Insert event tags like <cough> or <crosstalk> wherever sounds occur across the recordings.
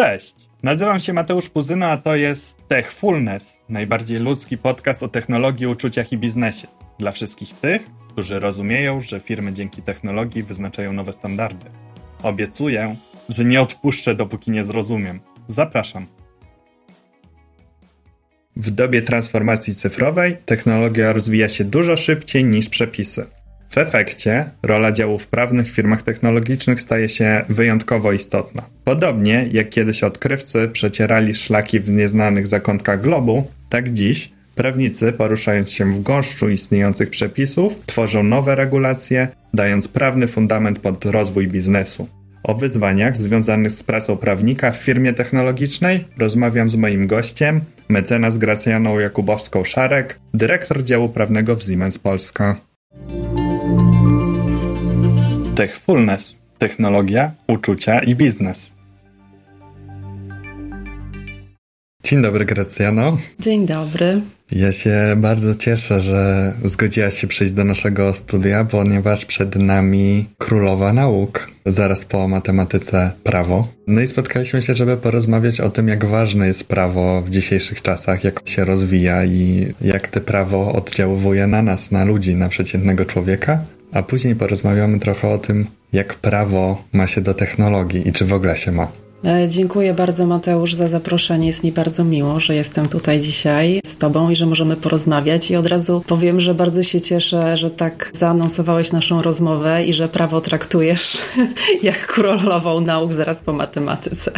Cześć! Nazywam się Mateusz Puzyno, a to jest Techfulness, najbardziej ludzki podcast o technologii, uczuciach i biznesie. Dla wszystkich tych, którzy rozumieją, że firmy dzięki technologii wyznaczają nowe standardy. Obiecuję, że nie odpuszczę, dopóki nie zrozumiem. Zapraszam. W dobie transformacji cyfrowej technologia rozwija się dużo szybciej niż przepisy. W efekcie rola działów prawnych w firmach technologicznych staje się wyjątkowo istotna. Podobnie jak kiedyś odkrywcy przecierali szlaki w nieznanych zakątkach globu, tak dziś prawnicy, poruszając się w gąszczu istniejących przepisów, tworzą nowe regulacje, dając prawny fundament pod rozwój biznesu. O wyzwaniach związanych z pracą prawnika w firmie technologicznej rozmawiam z moim gościem, mecenas Gracjaną Jakubowską-Szarek, dyrektor działu prawnego w Siemens Polska. Techfulness. Technologia, uczucia i biznes. Dzień dobry, Gracjano. Dzień dobry. Ja się bardzo cieszę, że zgodziłaś się przyjść do naszego studia, ponieważ przed nami królowa nauk, zaraz po matematyce prawo. No i spotkaliśmy się, żeby porozmawiać o tym, jak ważne jest prawo w dzisiejszych czasach, jak się rozwija i jak to prawo oddziałuje na nas, na ludzi, na przeciętnego człowieka. A później porozmawiamy trochę o tym, jak prawo ma się do technologii i czy w ogóle się ma. E, dziękuję bardzo Mateusz za zaproszenie. Jest mi bardzo miło, że jestem tutaj dzisiaj z Tobą i że możemy porozmawiać. I od razu powiem, że bardzo się cieszę, że tak zaanonsowałeś naszą rozmowę i że prawo traktujesz <laughs> jak królową nauk zaraz po matematyce.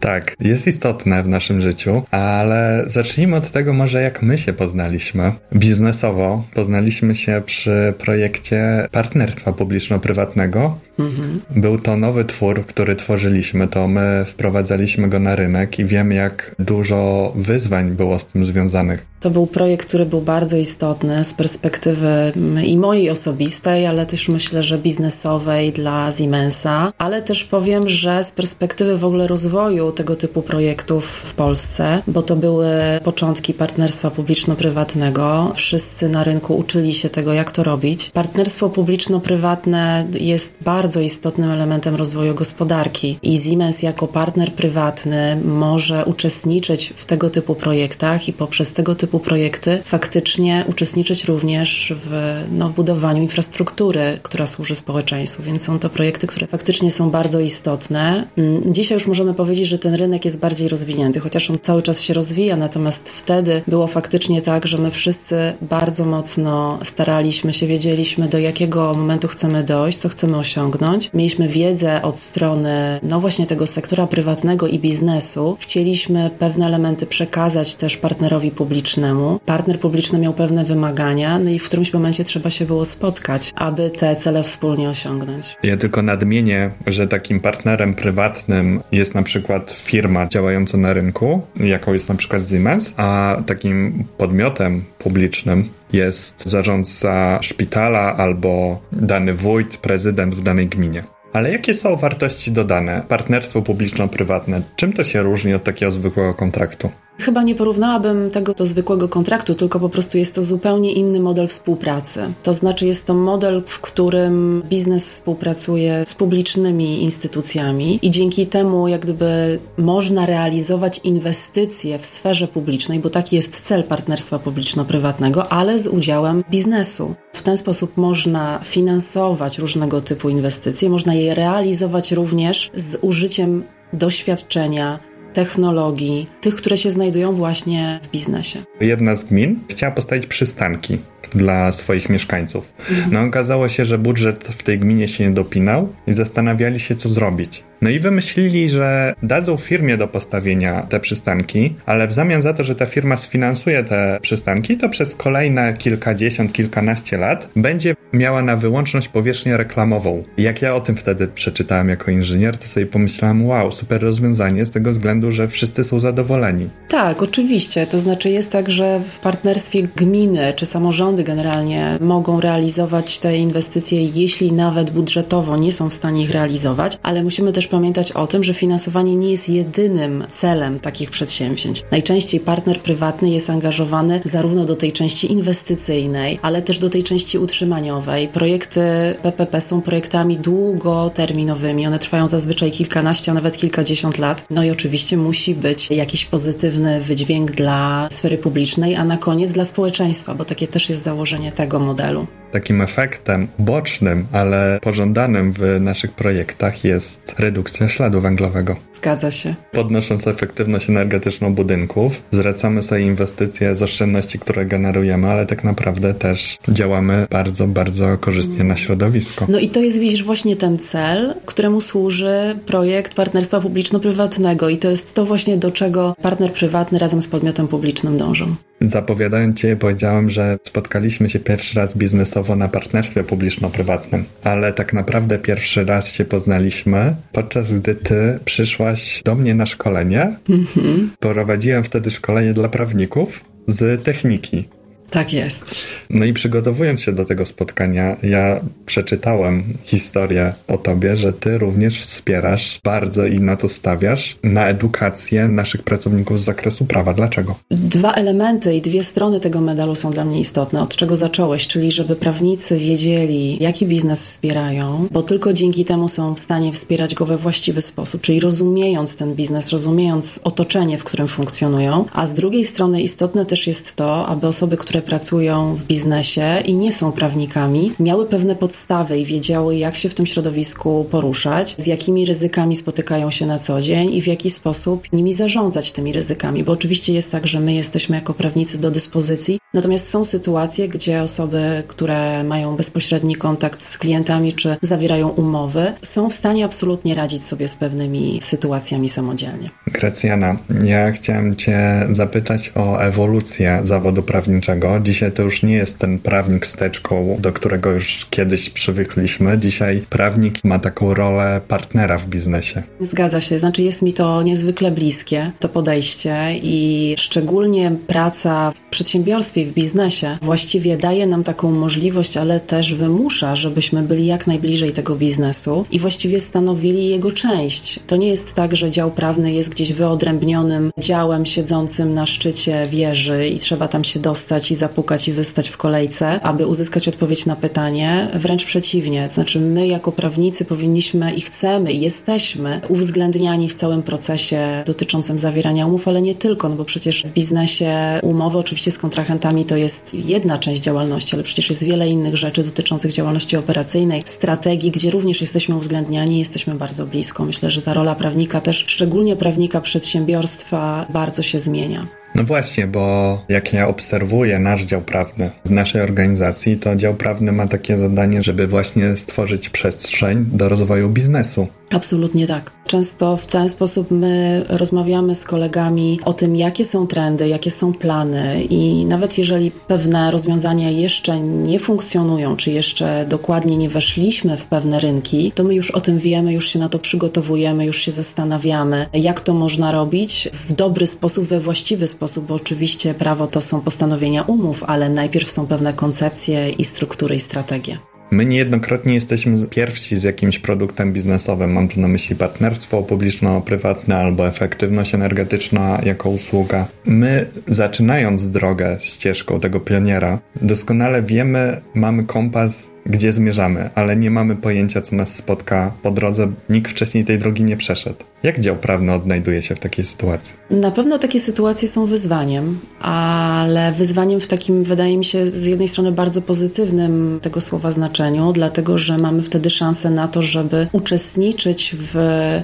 Tak, jest istotne w naszym życiu, ale zacznijmy od tego może jak my się poznaliśmy. Biznesowo poznaliśmy się przy projekcie partnerstwa publiczno-prywatnego. Mhm. Był to nowy twór, który tworzyliśmy, to my wprowadzaliśmy go na rynek i wiem jak dużo wyzwań było z tym związanych. To był projekt, który był bardzo istotny z perspektywy i mojej osobistej, ale też myślę, że biznesowej dla Siemensa, ale też powiem, że z perspektywy w ogóle rozwoju tego typu projektów w Polsce, bo to były początki partnerstwa publiczno-prywatnego. Wszyscy na rynku uczyli się tego, jak to robić. Partnerstwo publiczno-prywatne jest bardzo istotnym elementem rozwoju gospodarki i Siemens jako partner prywatny może uczestniczyć w tego typu projektach i poprzez tego typu projekty faktycznie uczestniczyć również w no, budowaniu infrastruktury, która służy społeczeństwu, więc są to projekty, które faktycznie są bardzo istotne. Mm, dzisiaj już możemy powiedzieć, że ten rynek jest bardziej rozwinięty, chociaż on cały czas się rozwija, natomiast wtedy było faktycznie tak, że my wszyscy bardzo mocno staraliśmy się, wiedzieliśmy do jakiego momentu chcemy dojść, co chcemy osiągnąć. Mieliśmy wiedzę od strony, no właśnie tego sektora prywatnego i biznesu. Chcieliśmy pewne elementy przekazać też partnerowi publicznemu. Partner publiczny miał pewne wymagania, no i w którymś momencie trzeba się było spotkać, aby te cele wspólnie osiągnąć. Ja tylko nadmienię, że takim partnerem prywatnym jest na przykład firma działająca na rynku, jaką jest na przykład Siemens, a takim podmiotem publicznym jest zarządca szpitala albo dany wójt, prezydent w danej gminie. Ale jakie są wartości dodane? Partnerstwo publiczno-prywatne, czym to się różni od takiego zwykłego kontraktu? Chyba nie porównałabym tego do zwykłego kontraktu, tylko po prostu jest to zupełnie inny model współpracy. To znaczy jest to model, w którym biznes współpracuje z publicznymi instytucjami i dzięki temu jak gdyby można realizować inwestycje w sferze publicznej, bo taki jest cel partnerstwa publiczno-prywatnego, ale z udziałem biznesu. W ten sposób można finansować różnego typu inwestycje, można je realizować również z użyciem doświadczenia, technologii, tych, które się znajdują właśnie w biznesie. Jedna z gmin chciała postawić przystanki dla swoich mieszkańców. No okazało się, że budżet w tej gminie się nie dopinał i zastanawiali się, co zrobić. No i wymyślili, że dadzą firmie do postawienia te przystanki, ale w zamian za to, że ta firma sfinansuje te przystanki, to przez kolejne kilkadziesiąt, kilkanaście lat będzie miała na wyłączność powierzchnię reklamową. Jak ja o tym wtedy przeczytałem jako inżynier, to sobie pomyślałem, wow, super rozwiązanie z tego względu, że wszyscy są zadowoleni. Tak, oczywiście. To znaczy jest tak, że w partnerstwie gminy czy samorządy generalnie mogą realizować te inwestycje, jeśli nawet budżetowo nie są w stanie ich realizować, ale musimy też pamiętać o tym, że finansowanie nie jest jedynym celem takich przedsięwzięć. Najczęściej partner prywatny jest angażowany zarówno do tej części inwestycyjnej, ale też do tej części utrzymaniowej. Projekty PPP są projektami długoterminowymi. One trwają zazwyczaj kilkanaście, a nawet kilkadziesiąt lat. No i oczywiście musi być jakiś pozytywny wydźwięk dla sfery publicznej, a na koniec dla społeczeństwa, bo takie też jest założenie tego modelu. Takim efektem bocznym, ale pożądanym w naszych projektach jest redukcja śladu węglowego. Zgadza się. Podnosząc efektywność energetyczną budynków, zwracamy sobie inwestycje z oszczędności, które generujemy, ale tak naprawdę też działamy bardzo, bardzo korzystnie na środowisko. No i to jest, widzisz, właśnie ten cel, któremu służy projekt partnerstwa publiczno-prywatnego i to jest to właśnie, do czego partner prywatny razem z podmiotem publicznym dążą. Zapowiadając Cię, powiedziałem, że spotkaliśmy się pierwszy raz biznesowo na partnerstwie publiczno-prywatnym, ale tak naprawdę pierwszy raz się poznaliśmy, podczas gdy Ty przyszłaś do mnie na szkolenie. Mm-hmm. Prowadziłem wtedy szkolenie dla prawników z techniki. Tak jest. No i przygotowując się do tego spotkania, ja przeczytałem historię o tobie, że ty również wspierasz bardzo i na to stawiasz na edukację naszych pracowników z zakresu prawa. Dlaczego? Dwa elementy i dwie strony tego medalu są dla mnie istotne. Od czego zacząłeś, czyli żeby prawnicy wiedzieli, jaki biznes wspierają, bo tylko dzięki temu są w stanie wspierać go we właściwy sposób, czyli rozumiejąc ten biznes, rozumiejąc otoczenie, w którym funkcjonują, a z drugiej strony istotne też jest to, aby osoby, które które pracują w biznesie i nie są prawnikami, miały pewne podstawy i wiedziały, jak się w tym środowisku poruszać, z jakimi ryzykami spotykają się na co dzień i w jaki sposób nimi zarządzać tymi ryzykami. Bo oczywiście jest tak, że my jesteśmy jako prawnicy do dyspozycji, natomiast są sytuacje, gdzie osoby, które mają bezpośredni kontakt z klientami czy zawierają umowy, są w stanie absolutnie radzić sobie z pewnymi sytuacjami samodzielnie. Gracjana, ja chciałem Cię zapytać o ewolucję zawodu prawniczego Dzisiaj to już nie jest ten prawnik z teczką, do którego już kiedyś przywykliśmy. Dzisiaj prawnik ma taką rolę partnera w biznesie. Zgadza się, znaczy jest mi to niezwykle bliskie, to podejście i szczególnie praca w przedsiębiorstwie, w biznesie właściwie daje nam taką możliwość, ale też wymusza, żebyśmy byli jak najbliżej tego biznesu i właściwie stanowili jego część. To nie jest tak, że dział prawny jest gdzieś wyodrębnionym działem siedzącym na szczycie wieży i trzeba tam się dostać i zapukać i wystać w kolejce, aby uzyskać odpowiedź na pytanie. Wręcz przeciwnie, to znaczy my jako prawnicy powinniśmy i chcemy i jesteśmy uwzględniani w całym procesie dotyczącym zawierania umów, ale nie tylko, no bo przecież w biznesie umowy oczywiście z kontrahentami to jest jedna część działalności, ale przecież jest wiele innych rzeczy dotyczących działalności operacyjnej, strategii, gdzie również jesteśmy uwzględniani, jesteśmy bardzo blisko. Myślę, że ta rola prawnika też, szczególnie prawnika przedsiębiorstwa, bardzo się zmienia. No właśnie, bo jak ja obserwuję nasz dział prawny w naszej organizacji, to dział prawny ma takie zadanie, żeby właśnie stworzyć przestrzeń do rozwoju biznesu. Absolutnie tak. Często w ten sposób my rozmawiamy z kolegami o tym, jakie są trendy, jakie są plany, i nawet jeżeli pewne rozwiązania jeszcze nie funkcjonują, czy jeszcze dokładnie nie weszliśmy w pewne rynki, to my już o tym wiemy, już się na to przygotowujemy, już się zastanawiamy, jak to można robić w dobry sposób, we właściwy sposób, bo oczywiście prawo to są postanowienia umów, ale najpierw są pewne koncepcje i struktury i strategie. My niejednokrotnie jesteśmy pierwsi z jakimś produktem biznesowym. Mam tu na myśli partnerstwo publiczno-prywatne albo efektywność energetyczna jako usługa. My, zaczynając drogę ścieżką tego pioniera, doskonale wiemy, mamy kompas gdzie zmierzamy, ale nie mamy pojęcia, co nas spotka po drodze. Nikt wcześniej tej drogi nie przeszedł. Jak dział prawny odnajduje się w takiej sytuacji? Na pewno takie sytuacje są wyzwaniem, ale wyzwaniem w takim, wydaje mi się, z jednej strony bardzo pozytywnym tego słowa znaczeniu, dlatego że mamy wtedy szansę na to, żeby uczestniczyć w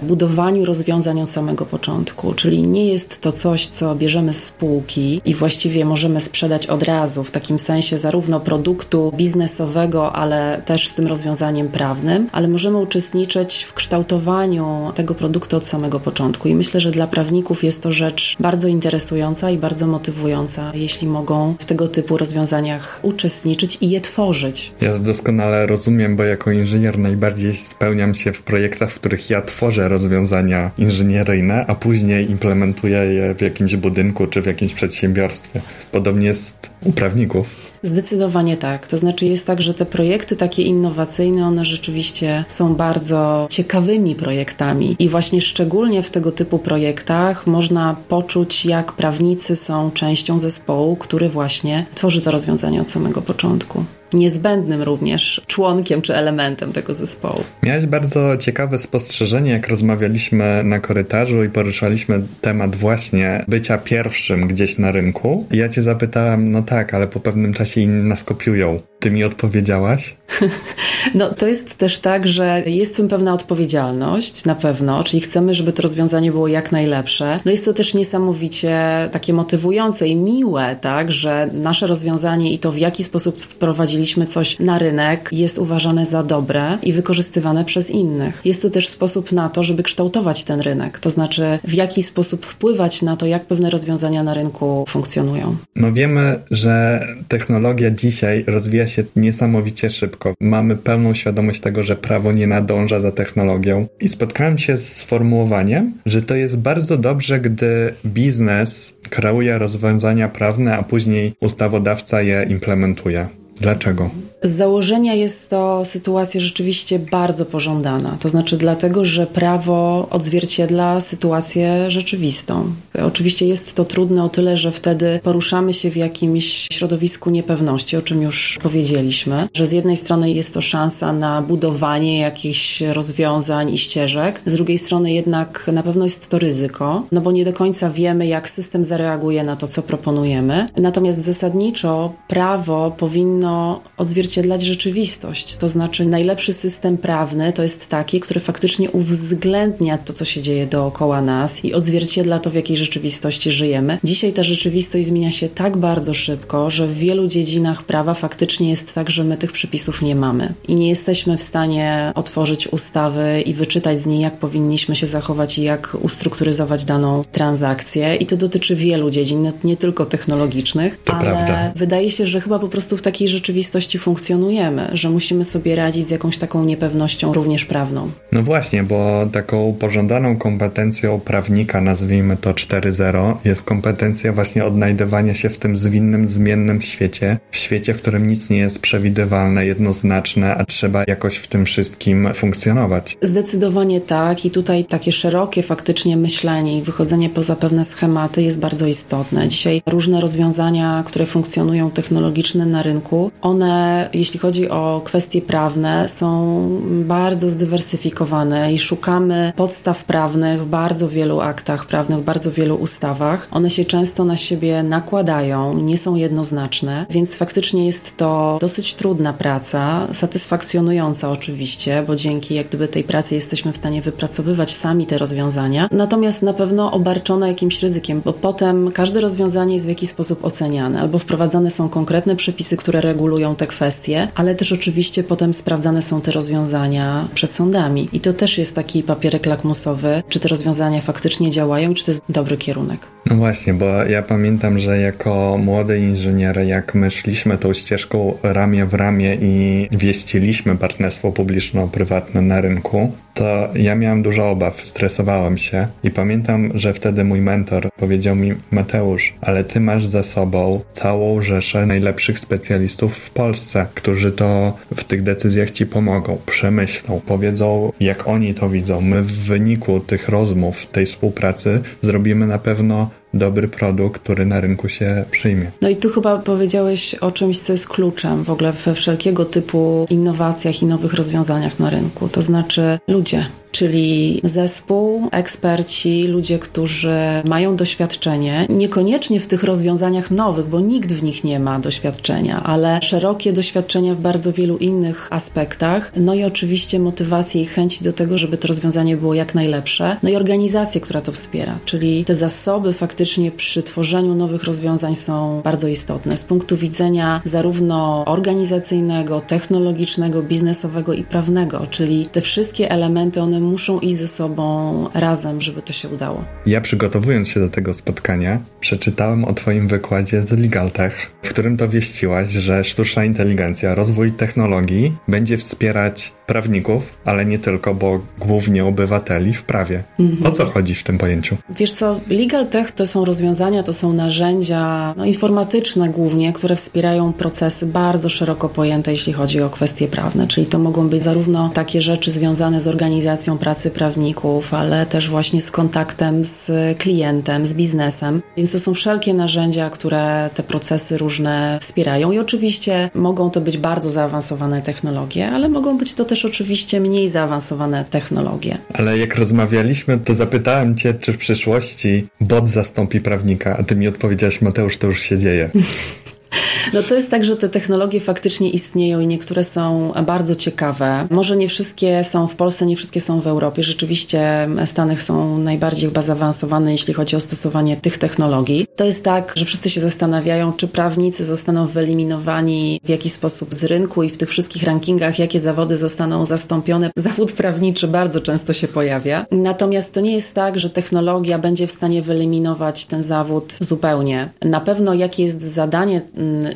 budowaniu rozwiązań od samego początku. Czyli nie jest to coś, co bierzemy z spółki i właściwie możemy sprzedać od razu, w takim sensie zarówno produktu biznesowego, ale też z tym rozwiązaniem prawnym, ale możemy uczestniczyć w kształtowaniu tego produktu od samego początku. I myślę, że dla prawników jest to rzecz bardzo interesująca i bardzo motywująca, jeśli mogą w tego typu rozwiązaniach uczestniczyć i je tworzyć. Ja doskonale rozumiem, bo jako inżynier najbardziej spełniam się w projektach, w których ja tworzę rozwiązania inżynieryjne, a później implementuję je w jakimś budynku czy w jakimś przedsiębiorstwie. Podobnie jest u prawników. Zdecydowanie tak. To znaczy jest tak, że te projekty takie innowacyjne, one rzeczywiście są bardzo ciekawymi projektami i właśnie szczególnie w tego typu projektach można poczuć, jak prawnicy są częścią zespołu, który właśnie tworzy to rozwiązanie od samego początku niezbędnym również członkiem czy elementem tego zespołu. Miałeś bardzo ciekawe spostrzeżenie, jak rozmawialiśmy na korytarzu i poruszaliśmy temat właśnie bycia pierwszym gdzieś na rynku. Ja cię zapytałem, no tak, ale po pewnym czasie inni nas kopiują. Ty mi odpowiedziałaś? <laughs> No, to jest też tak, że jest w tym pewna odpowiedzialność, na pewno, czyli chcemy, żeby to rozwiązanie było jak najlepsze. No jest to też niesamowicie takie motywujące i miłe, tak, że nasze rozwiązanie i to w jaki sposób wprowadziliśmy coś na rynek jest uważane za dobre i wykorzystywane przez innych. Jest to też sposób na to, żeby kształtować ten rynek, to znaczy w jaki sposób wpływać na to, jak pewne rozwiązania na rynku funkcjonują. No wiemy, że technologia dzisiaj rozwija się niesamowicie szybko. Mamy pełną świadomość tego, że prawo nie nadąża za technologią i spotkałem się z sformułowaniem, że to jest bardzo dobrze, gdy biznes kreuje rozwiązania prawne, a później ustawodawca je implementuje. Dlaczego? Z założenia jest to sytuacja rzeczywiście bardzo pożądana. To znaczy dlatego, że prawo odzwierciedla sytuację rzeczywistą. Oczywiście jest to trudne o tyle, że wtedy poruszamy się w jakimś środowisku niepewności, o czym już powiedzieliśmy, że z jednej strony jest to szansa na budowanie jakichś rozwiązań i ścieżek, z drugiej strony jednak na pewno jest to ryzyko, no bo nie do końca wiemy, jak system zareaguje na to, co proponujemy. Natomiast zasadniczo prawo powinno odzwierciedlać odzwierciedlać rzeczywistość. To znaczy, najlepszy system prawny to jest taki, który faktycznie uwzględnia to, co się dzieje dookoła nas i odzwierciedla to, w jakiej rzeczywistości żyjemy. Dzisiaj ta rzeczywistość zmienia się tak bardzo szybko, że w wielu dziedzinach prawa faktycznie jest tak, że my tych przepisów nie mamy i nie jesteśmy w stanie otworzyć ustawy i wyczytać z niej, jak powinniśmy się zachować i jak ustrukturyzować daną transakcję. I to dotyczy wielu dziedzin, nie tylko technologicznych, to ale prawda. wydaje się, że chyba po prostu w takiej rzeczywistości funkcjonujemy funkcjonujemy, że musimy sobie radzić z jakąś taką niepewnością również prawną. No właśnie, bo taką pożądaną kompetencją prawnika, nazwijmy to 4.0, jest kompetencja właśnie odnajdywania się w tym zwinnym, zmiennym świecie, w świecie, w którym nic nie jest przewidywalne, jednoznaczne, a trzeba jakoś w tym wszystkim funkcjonować. Zdecydowanie tak i tutaj takie szerokie faktycznie myślenie i wychodzenie poza pewne schematy jest bardzo istotne. Dzisiaj różne rozwiązania, które funkcjonują technologiczne na rynku, one jeśli chodzi o kwestie prawne, są bardzo zdywersyfikowane i szukamy podstaw prawnych w bardzo wielu aktach prawnych, w bardzo wielu ustawach. One się często na siebie nakładają, nie są jednoznaczne, więc faktycznie jest to dosyć trudna praca, satysfakcjonująca oczywiście, bo dzięki jak gdyby tej pracy jesteśmy w stanie wypracowywać sami te rozwiązania, natomiast na pewno obarczona jakimś ryzykiem, bo potem każde rozwiązanie jest w jakiś sposób oceniane, albo wprowadzane są konkretne przepisy, które regulują te kwestie, kwestie, ale też oczywiście potem sprawdzane są te rozwiązania przed sądami. I to też jest taki papierek lakmusowy, czy te rozwiązania faktycznie działają, czy to jest dobry kierunek. No właśnie, bo ja pamiętam, że jako młody inżynier, jak my szliśmy tą ścieżką ramię w ramię i wieściliśmy partnerstwo publiczno-prywatne na rynku, to ja miałem dużo obaw, stresowałem się i pamiętam, że wtedy mój mentor powiedział mi: Mateusz, ale ty masz za sobą całą rzeszę najlepszych specjalistów w Polsce, którzy to w tych decyzjach ci pomogą, przemyślą, powiedzą, jak oni to widzą. My w wyniku tych rozmów, tej współpracy zrobimy na pewno dobry produkt, który na rynku się przyjmie. No i tu chyba powiedziałeś o czymś, co jest kluczem w ogóle we wszelkiego typu innowacjach i nowych rozwiązaniach na rynku. To znaczy ludzie, czyli zespół, eksperci, ludzie, którzy mają doświadczenie, niekoniecznie w tych rozwiązaniach nowych, bo nikt w nich nie ma doświadczenia, ale szerokie doświadczenia w bardzo wielu innych aspektach, no i oczywiście motywacje i chęci do tego, żeby to rozwiązanie było jak najlepsze, no i organizację, która to wspiera, czyli te zasoby faktycznie przy tworzeniu nowych rozwiązań są bardzo istotne z punktu widzenia zarówno organizacyjnego, technologicznego, biznesowego i prawnego, czyli te wszystkie elementy, one muszą iść ze sobą razem, żeby to się udało. Ja przygotowując się do tego spotkania, przeczytałem o Twoim wykładzie z LegalTech, w którym to wieściłaś, że sztuczna inteligencja, rozwój technologii będzie wspierać prawników, ale nie tylko, bo głównie obywateli w prawie. Mhm. O co chodzi w tym pojęciu? Wiesz co, legal tech to są rozwiązania, to są narzędzia no, informatyczne głównie, które wspierają procesy bardzo szeroko pojęte, jeśli chodzi o kwestie prawne. Czyli to mogą być zarówno takie rzeczy związane z organizacją pracy prawników, ale też właśnie z kontaktem z klientem, z biznesem. Więc to są wszelkie narzędzia, które te procesy różne wspierają i oczywiście mogą to być bardzo zaawansowane technologie, ale mogą być to też oczywiście mniej zaawansowane technologie. Ale jak rozmawialiśmy, to zapytałem Cię, czy w przyszłości bot zastąpi prawnika, a Ty mi odpowiedziałaś, Mateusz, to już się dzieje. <laughs> No to jest tak, że te technologie faktycznie istnieją i niektóre są bardzo ciekawe. Może nie wszystkie są w Polsce, nie wszystkie są w Europie. Rzeczywiście Stany są najbardziej chyba zaawansowane, jeśli chodzi o stosowanie tych technologii. To jest tak, że wszyscy się zastanawiają, czy prawnicy zostaną wyeliminowani w jakiś sposób z rynku i w tych wszystkich rankingach, jakie zawody zostaną zastąpione. Zawód prawniczy bardzo często się pojawia. Natomiast to nie jest tak, że technologia będzie w stanie wyeliminować ten zawód zupełnie. Na pewno jakie jest zadanie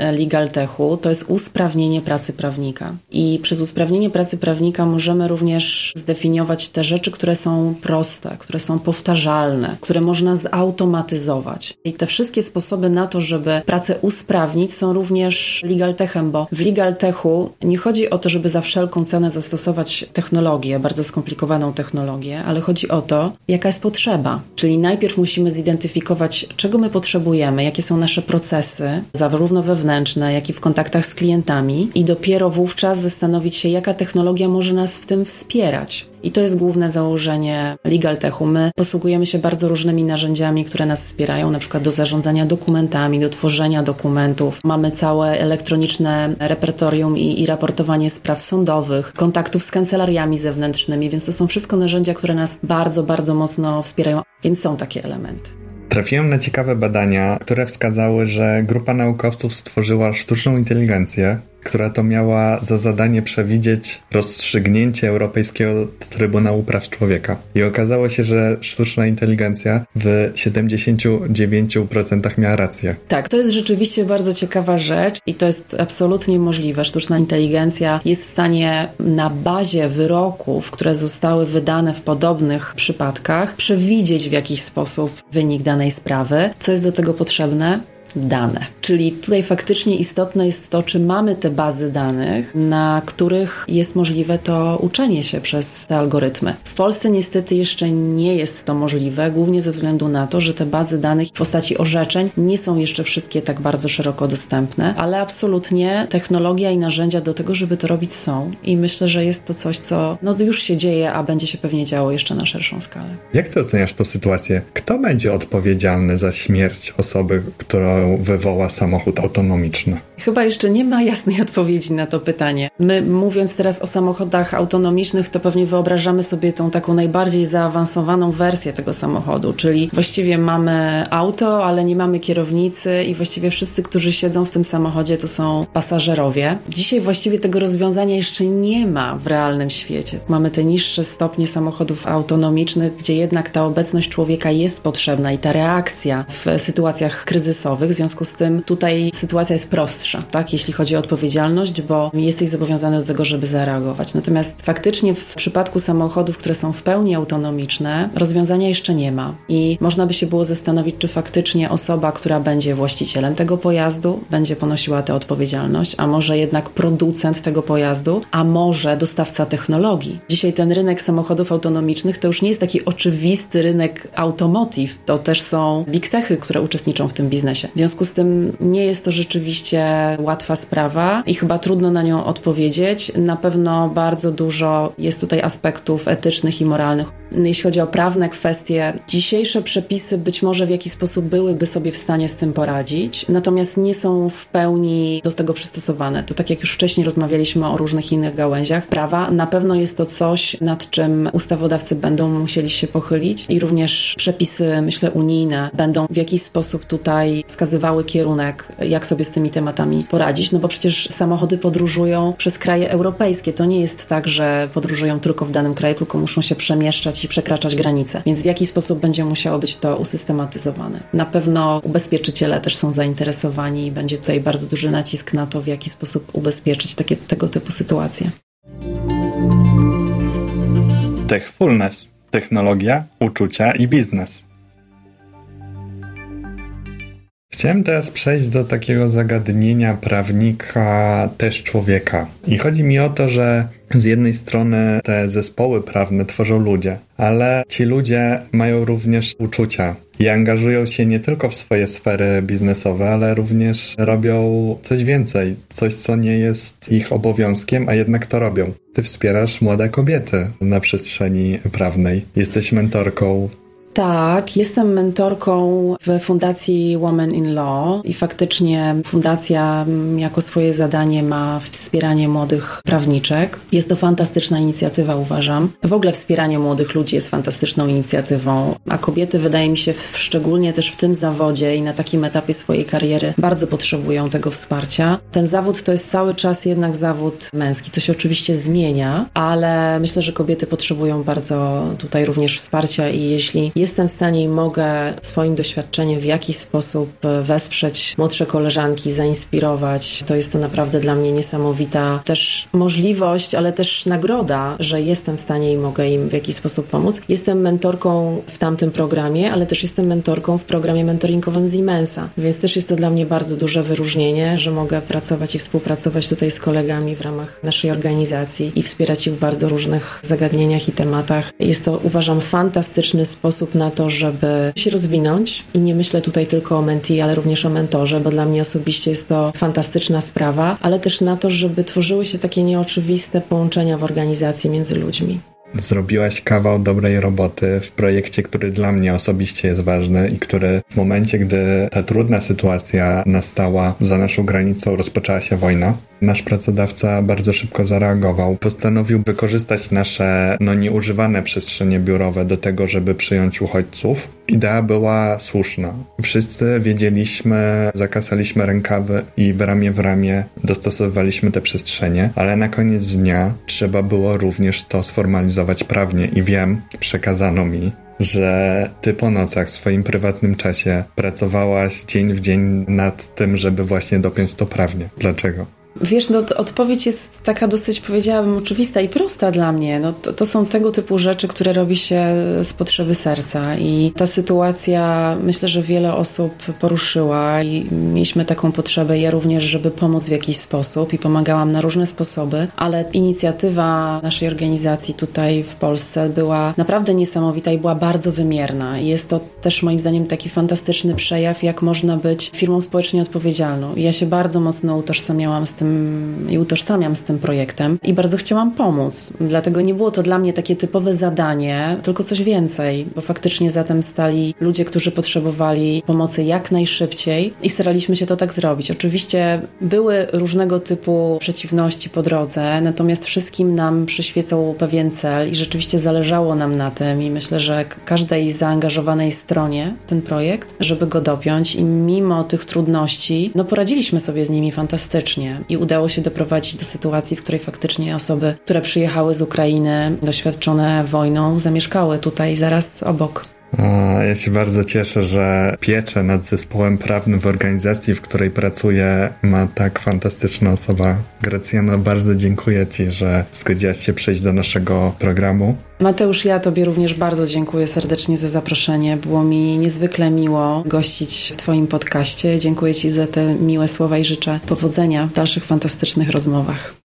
mm, legal techu, to jest usprawnienie pracy prawnika. I przez usprawnienie pracy prawnika możemy również zdefiniować te rzeczy, które są proste, które są powtarzalne, które można zautomatyzować. I te wszystkie sposoby na to, żeby pracę usprawnić, są również legal techem, bo w legal techu nie chodzi o to, żeby za wszelką cenę zastosować technologię, bardzo skomplikowaną technologię, ale chodzi o to, jaka jest potrzeba. Czyli najpierw musimy zidentyfikować, czego my potrzebujemy, jakie są nasze procesy, zarówno wewnętrzne, jak i w kontaktach z klientami, i dopiero wówczas zastanowić się, jaka technologia może nas w tym wspierać. I to jest główne założenie Legal Techu. My posługujemy się bardzo różnymi narzędziami, które nas wspierają, na przykład do zarządzania dokumentami, do tworzenia dokumentów. Mamy całe elektroniczne repertorium i, i raportowanie spraw sądowych, kontaktów z kancelariami zewnętrznymi, więc to są wszystko narzędzia, które nas bardzo, bardzo mocno wspierają, więc są takie elementy. Trafiłem na ciekawe badania, które wskazały, że grupa naukowców stworzyła sztuczną inteligencję, która to miała za zadanie przewidzieć rozstrzygnięcie Europejskiego Trybunału Praw Człowieka. I okazało się, że sztuczna inteligencja w 79% miała rację. Tak, to jest rzeczywiście bardzo ciekawa rzecz i to jest absolutnie możliwe. Sztuczna inteligencja jest w stanie na bazie wyroków, które zostały wydane w podobnych przypadkach, przewidzieć w jakiś sposób wynik danej sprawy. Co jest do tego potrzebne? Dane. Czyli tutaj faktycznie istotne jest to, czy mamy te bazy danych, na których jest możliwe to uczenie się przez te algorytmy. W Polsce niestety jeszcze nie jest to możliwe, głównie ze względu na to, że te bazy danych w postaci orzeczeń nie są jeszcze wszystkie tak bardzo szeroko dostępne, ale absolutnie technologia i narzędzia do tego, żeby to robić są i myślę, że jest to coś, co no, już się dzieje, a będzie się pewnie działo jeszcze na szerszą skalę. Jak ty oceniasz tę sytuację? Kto będzie odpowiedzialny za śmierć osoby, która wywoła samochód autonomiczny? Chyba jeszcze nie ma jasnej <laughs> odpowiedzi na to pytanie. My mówiąc teraz o samochodach autonomicznych, to pewnie wyobrażamy sobie tą taką najbardziej zaawansowaną wersję tego samochodu, czyli właściwie mamy auto, ale nie mamy kierownicy i właściwie wszyscy, którzy siedzą w tym samochodzie, to są pasażerowie. Dzisiaj właściwie tego rozwiązania jeszcze nie ma w realnym świecie. Mamy te niższe stopnie samochodów autonomicznych, gdzie jednak ta obecność człowieka jest potrzebna i ta reakcja w sytuacjach kryzysowych, w związku z tym tutaj sytuacja jest prostsza, tak, jeśli chodzi o odpowiedzialność, bo jesteś zobowiązany do tego, żeby zareagować. Natomiast faktycznie w przypadku samochodów, które są w pełni autonomiczne, rozwiązania jeszcze nie ma. I można by się było zastanowić, czy faktycznie osoba, która będzie właścicielem tego pojazdu, będzie ponosiła tę odpowiedzialność, a może jednak producent tego pojazdu, a może dostawca technologii. Dzisiaj ten rynek samochodów autonomicznych to już nie jest taki oczywisty rynek automotive, to też są big techy, które uczestniczą w tym biznesie. W związku z tym nie jest to rzeczywiście łatwa sprawa i chyba trudno na nią odpowiedzieć. Na pewno bardzo dużo jest tutaj aspektów etycznych i moralnych. Jeśli chodzi o prawne kwestie, dzisiejsze przepisy być może w jakiś sposób byłyby sobie w stanie z tym poradzić, natomiast nie są w pełni do tego przystosowane. To tak jak już wcześniej rozmawialiśmy o różnych innych gałęziach prawa, na pewno jest to coś, nad czym ustawodawcy będą musieli się pochylić i również przepisy, myślę, unijne będą w jakiś sposób tutaj wskazywały kierunek, jak sobie z tymi tematami poradzić, no bo przecież samochody podróżują przez kraje europejskie. To nie jest tak, że podróżują tylko w danym kraju, tylko muszą się przemieszczać i przekraczać granice. Więc w jaki sposób będzie musiało być to usystematyzowane? Na pewno ubezpieczyciele też są zainteresowani i będzie tutaj bardzo duży nacisk na to, w jaki sposób ubezpieczyć takie tego typu sytuacje. Techfulness technologia, uczucia i biznes. Chciałem teraz przejść do takiego zagadnienia prawnika też człowieka. I chodzi mi o to, że z jednej strony te zespoły prawne tworzą ludzie, ale ci ludzie mają również uczucia i angażują się nie tylko w swoje sfery biznesowe, ale również robią coś więcej, coś co nie jest ich obowiązkiem, a jednak to robią. Ty wspierasz młode kobiety na przestrzeni prawnej. Jesteś mentorką tak, jestem mentorką w Fundacji Women in Law i faktycznie fundacja mm, jako swoje zadanie ma wspieranie młodych prawniczek. Jest to fantastyczna inicjatywa, uważam. W ogóle wspieranie młodych ludzi jest fantastyczną inicjatywą, a kobiety wydaje mi się szczególnie też w tym zawodzie i na takim etapie swojej kariery bardzo potrzebują tego wsparcia. Ten zawód to jest cały czas jednak zawód męski. To się oczywiście zmienia, ale myślę, że kobiety potrzebują bardzo tutaj również wsparcia i jeśli jestem w stanie i mogę swoim doświadczeniem w jakiś sposób wesprzeć młodsze koleżanki, zainspirować, to jest to naprawdę dla mnie niesamowita też możliwość, ale też nagroda, że jestem w stanie i mogę im w jakiś sposób pomóc. Jestem mentorką w tamtym programie, ale też jestem mentorką w programie mentoringowym z Imensa, więc też jest to dla mnie bardzo duże wyróżnienie, że mogę pracować i współpracować tutaj z kolegami w ramach naszej organizacji i wspierać ich w bardzo różnych zagadnieniach i tematach. Jest to, uważam, fantastyczny sposób na to, żeby się rozwinąć i nie myślę tutaj tylko o mentee, ale również o mentorze, bo dla mnie osobiście jest to fantastyczna sprawa, ale też na to, żeby tworzyły się takie nieoczywiste połączenia w organizacji między ludźmi. Zrobiłaś kawał dobrej roboty w projekcie, który dla mnie osobiście jest ważny i który w momencie, gdy ta trudna sytuacja nastała za naszą granicą, rozpoczęła się wojna, nasz pracodawca bardzo szybko zareagował. Postanowił wykorzystać nasze no, nieużywane przestrzenie biurowe do tego, żeby przyjąć uchodźców. Idea była słuszna. Wszyscy wiedzieliśmy, zakasaliśmy rękawy i w ramię w ramię dostosowywaliśmy te przestrzenie, ale na koniec dnia trzeba było również to sformalizować prawnie i wiem, przekazano mi, że ty po nocach w swoim prywatnym czasie pracowałaś dzień w dzień nad tym, żeby właśnie dopiąć to prawnie. Dlaczego? Wiesz, no, odpowiedź jest taka dosyć, powiedziałabym, oczywista i prosta dla mnie. No, to, to, są tego typu rzeczy, które robi się z potrzeby serca i ta sytuacja myślę, że wiele osób poruszyła i mieliśmy taką potrzebę, ja również, żeby pomóc w jakiś sposób i pomagałam na różne sposoby, ale inicjatywa naszej organizacji tutaj w Polsce była naprawdę niesamowita i była bardzo wymierna. Jest to też moim zdaniem taki fantastyczny przejaw, jak można być firmą społecznie odpowiedzialną. I ja się bardzo mocno utożsamiałam z tym i utożsamiam z tym projektem i bardzo chciałam pomóc. Dlatego nie było to dla mnie takie typowe zadanie, tylko coś więcej, bo faktycznie zatem stali ludzie, którzy potrzebowali pomocy jak najszybciej i staraliśmy się to tak zrobić. Oczywiście były różnego typu przeciwności po drodze, natomiast wszystkim nam przyświecał pewien cel i rzeczywiście zależało nam na tym i myślę, że każdej zaangażowanej stronie ten projekt, żeby go dopiąć i mimo tych trudności, no poradziliśmy sobie z nimi fantastycznie i udało się doprowadzić do sytuacji, w której faktycznie osoby, które przyjechały z Ukrainy, doświadczone wojną, zamieszkały tutaj zaraz obok. Ja się bardzo cieszę, że pieczę nad zespołem prawnym w organizacji, w której pracuję, ma tak fantastyczna osoba. Gracjano, bardzo dziękuję Ci, że zgodziłaś się przyjść do naszego programu. Mateusz, ja Tobie również bardzo dziękuję serdecznie za zaproszenie. Było mi niezwykle miło gościć w Twoim podcaście. Dziękuję Ci za te miłe słowa i życzę powodzenia w dalszych fantastycznych rozmowach.